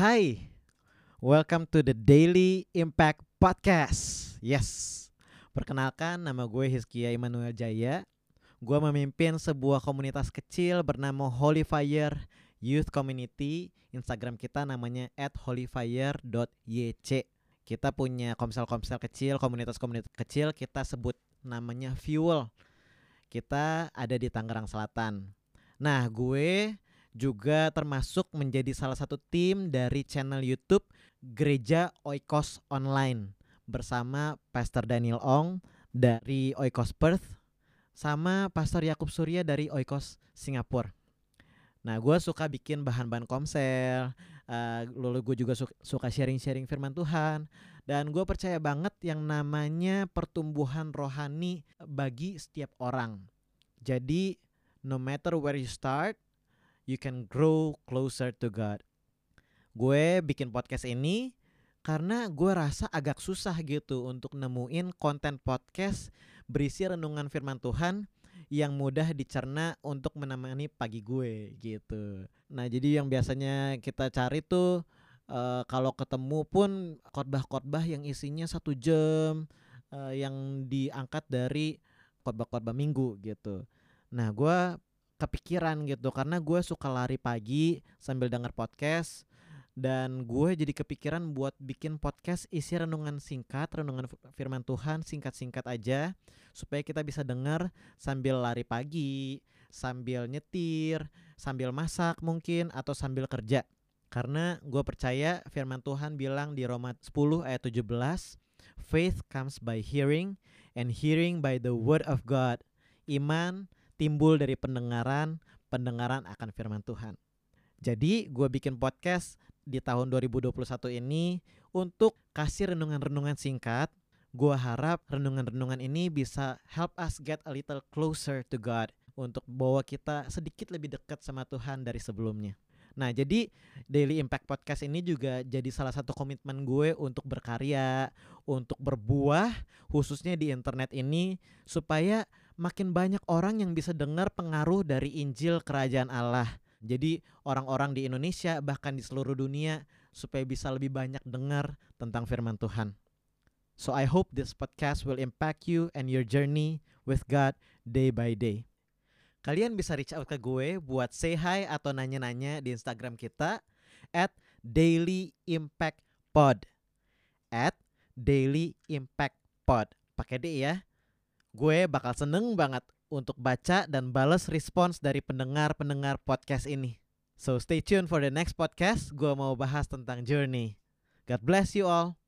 Hai, welcome to the Daily Impact Podcast. Yes, perkenalkan nama gue Hizkia Immanuel Jaya. Gue memimpin sebuah komunitas kecil bernama Holy Fire Youth Community. Instagram kita namanya @holyfire.yc. Kita punya komsel-komsel kecil, komunitas-komunitas kecil kita sebut namanya Fuel. Kita ada di Tangerang Selatan. Nah, gue juga termasuk menjadi salah satu tim dari channel YouTube Gereja Oikos Online bersama Pastor Daniel Ong dari Oikos Perth sama Pastor Yakub Surya dari Oikos Singapura. Nah, gue suka bikin bahan-bahan komsel, uh, lalu gue juga su suka sharing-sharing firman Tuhan, dan gue percaya banget yang namanya pertumbuhan rohani bagi setiap orang. Jadi, no matter where you start, you can grow closer to God. Gue bikin podcast ini karena gue rasa agak susah gitu untuk nemuin konten podcast berisi renungan firman Tuhan yang mudah dicerna untuk menemani pagi gue gitu. Nah, jadi yang biasanya kita cari tuh uh, kalau ketemu pun khotbah-khotbah yang isinya satu jam uh, yang diangkat dari khotbah-khotbah minggu gitu. Nah, gue kepikiran gitu karena gue suka lari pagi sambil denger podcast dan gue jadi kepikiran buat bikin podcast isi renungan singkat, renungan firman Tuhan singkat-singkat aja supaya kita bisa dengar sambil lari pagi, sambil nyetir, sambil masak mungkin atau sambil kerja. Karena gue percaya firman Tuhan bilang di Roma 10 ayat 17, faith comes by hearing and hearing by the word of God. Iman timbul dari pendengaran, pendengaran akan firman Tuhan. Jadi gue bikin podcast di tahun 2021 ini untuk kasih renungan-renungan singkat. Gua harap renungan-renungan ini bisa help us get a little closer to God untuk bawa kita sedikit lebih dekat sama Tuhan dari sebelumnya. Nah, jadi Daily Impact Podcast ini juga jadi salah satu komitmen gue untuk berkarya, untuk berbuah, khususnya di internet ini, supaya makin banyak orang yang bisa dengar pengaruh dari Injil Kerajaan Allah jadi orang-orang di Indonesia bahkan di seluruh dunia supaya bisa lebih banyak dengar tentang firman Tuhan. So I hope this podcast will impact you and your journey with God day by day. Kalian bisa reach out ke gue buat say hi atau nanya-nanya di Instagram kita at Daily Impact Pod. At Daily Impact Pod. Pakai D ya. Gue bakal seneng banget untuk baca dan balas respons dari pendengar-pendengar podcast ini. So stay tuned for the next podcast. Gue mau bahas tentang journey. God bless you all.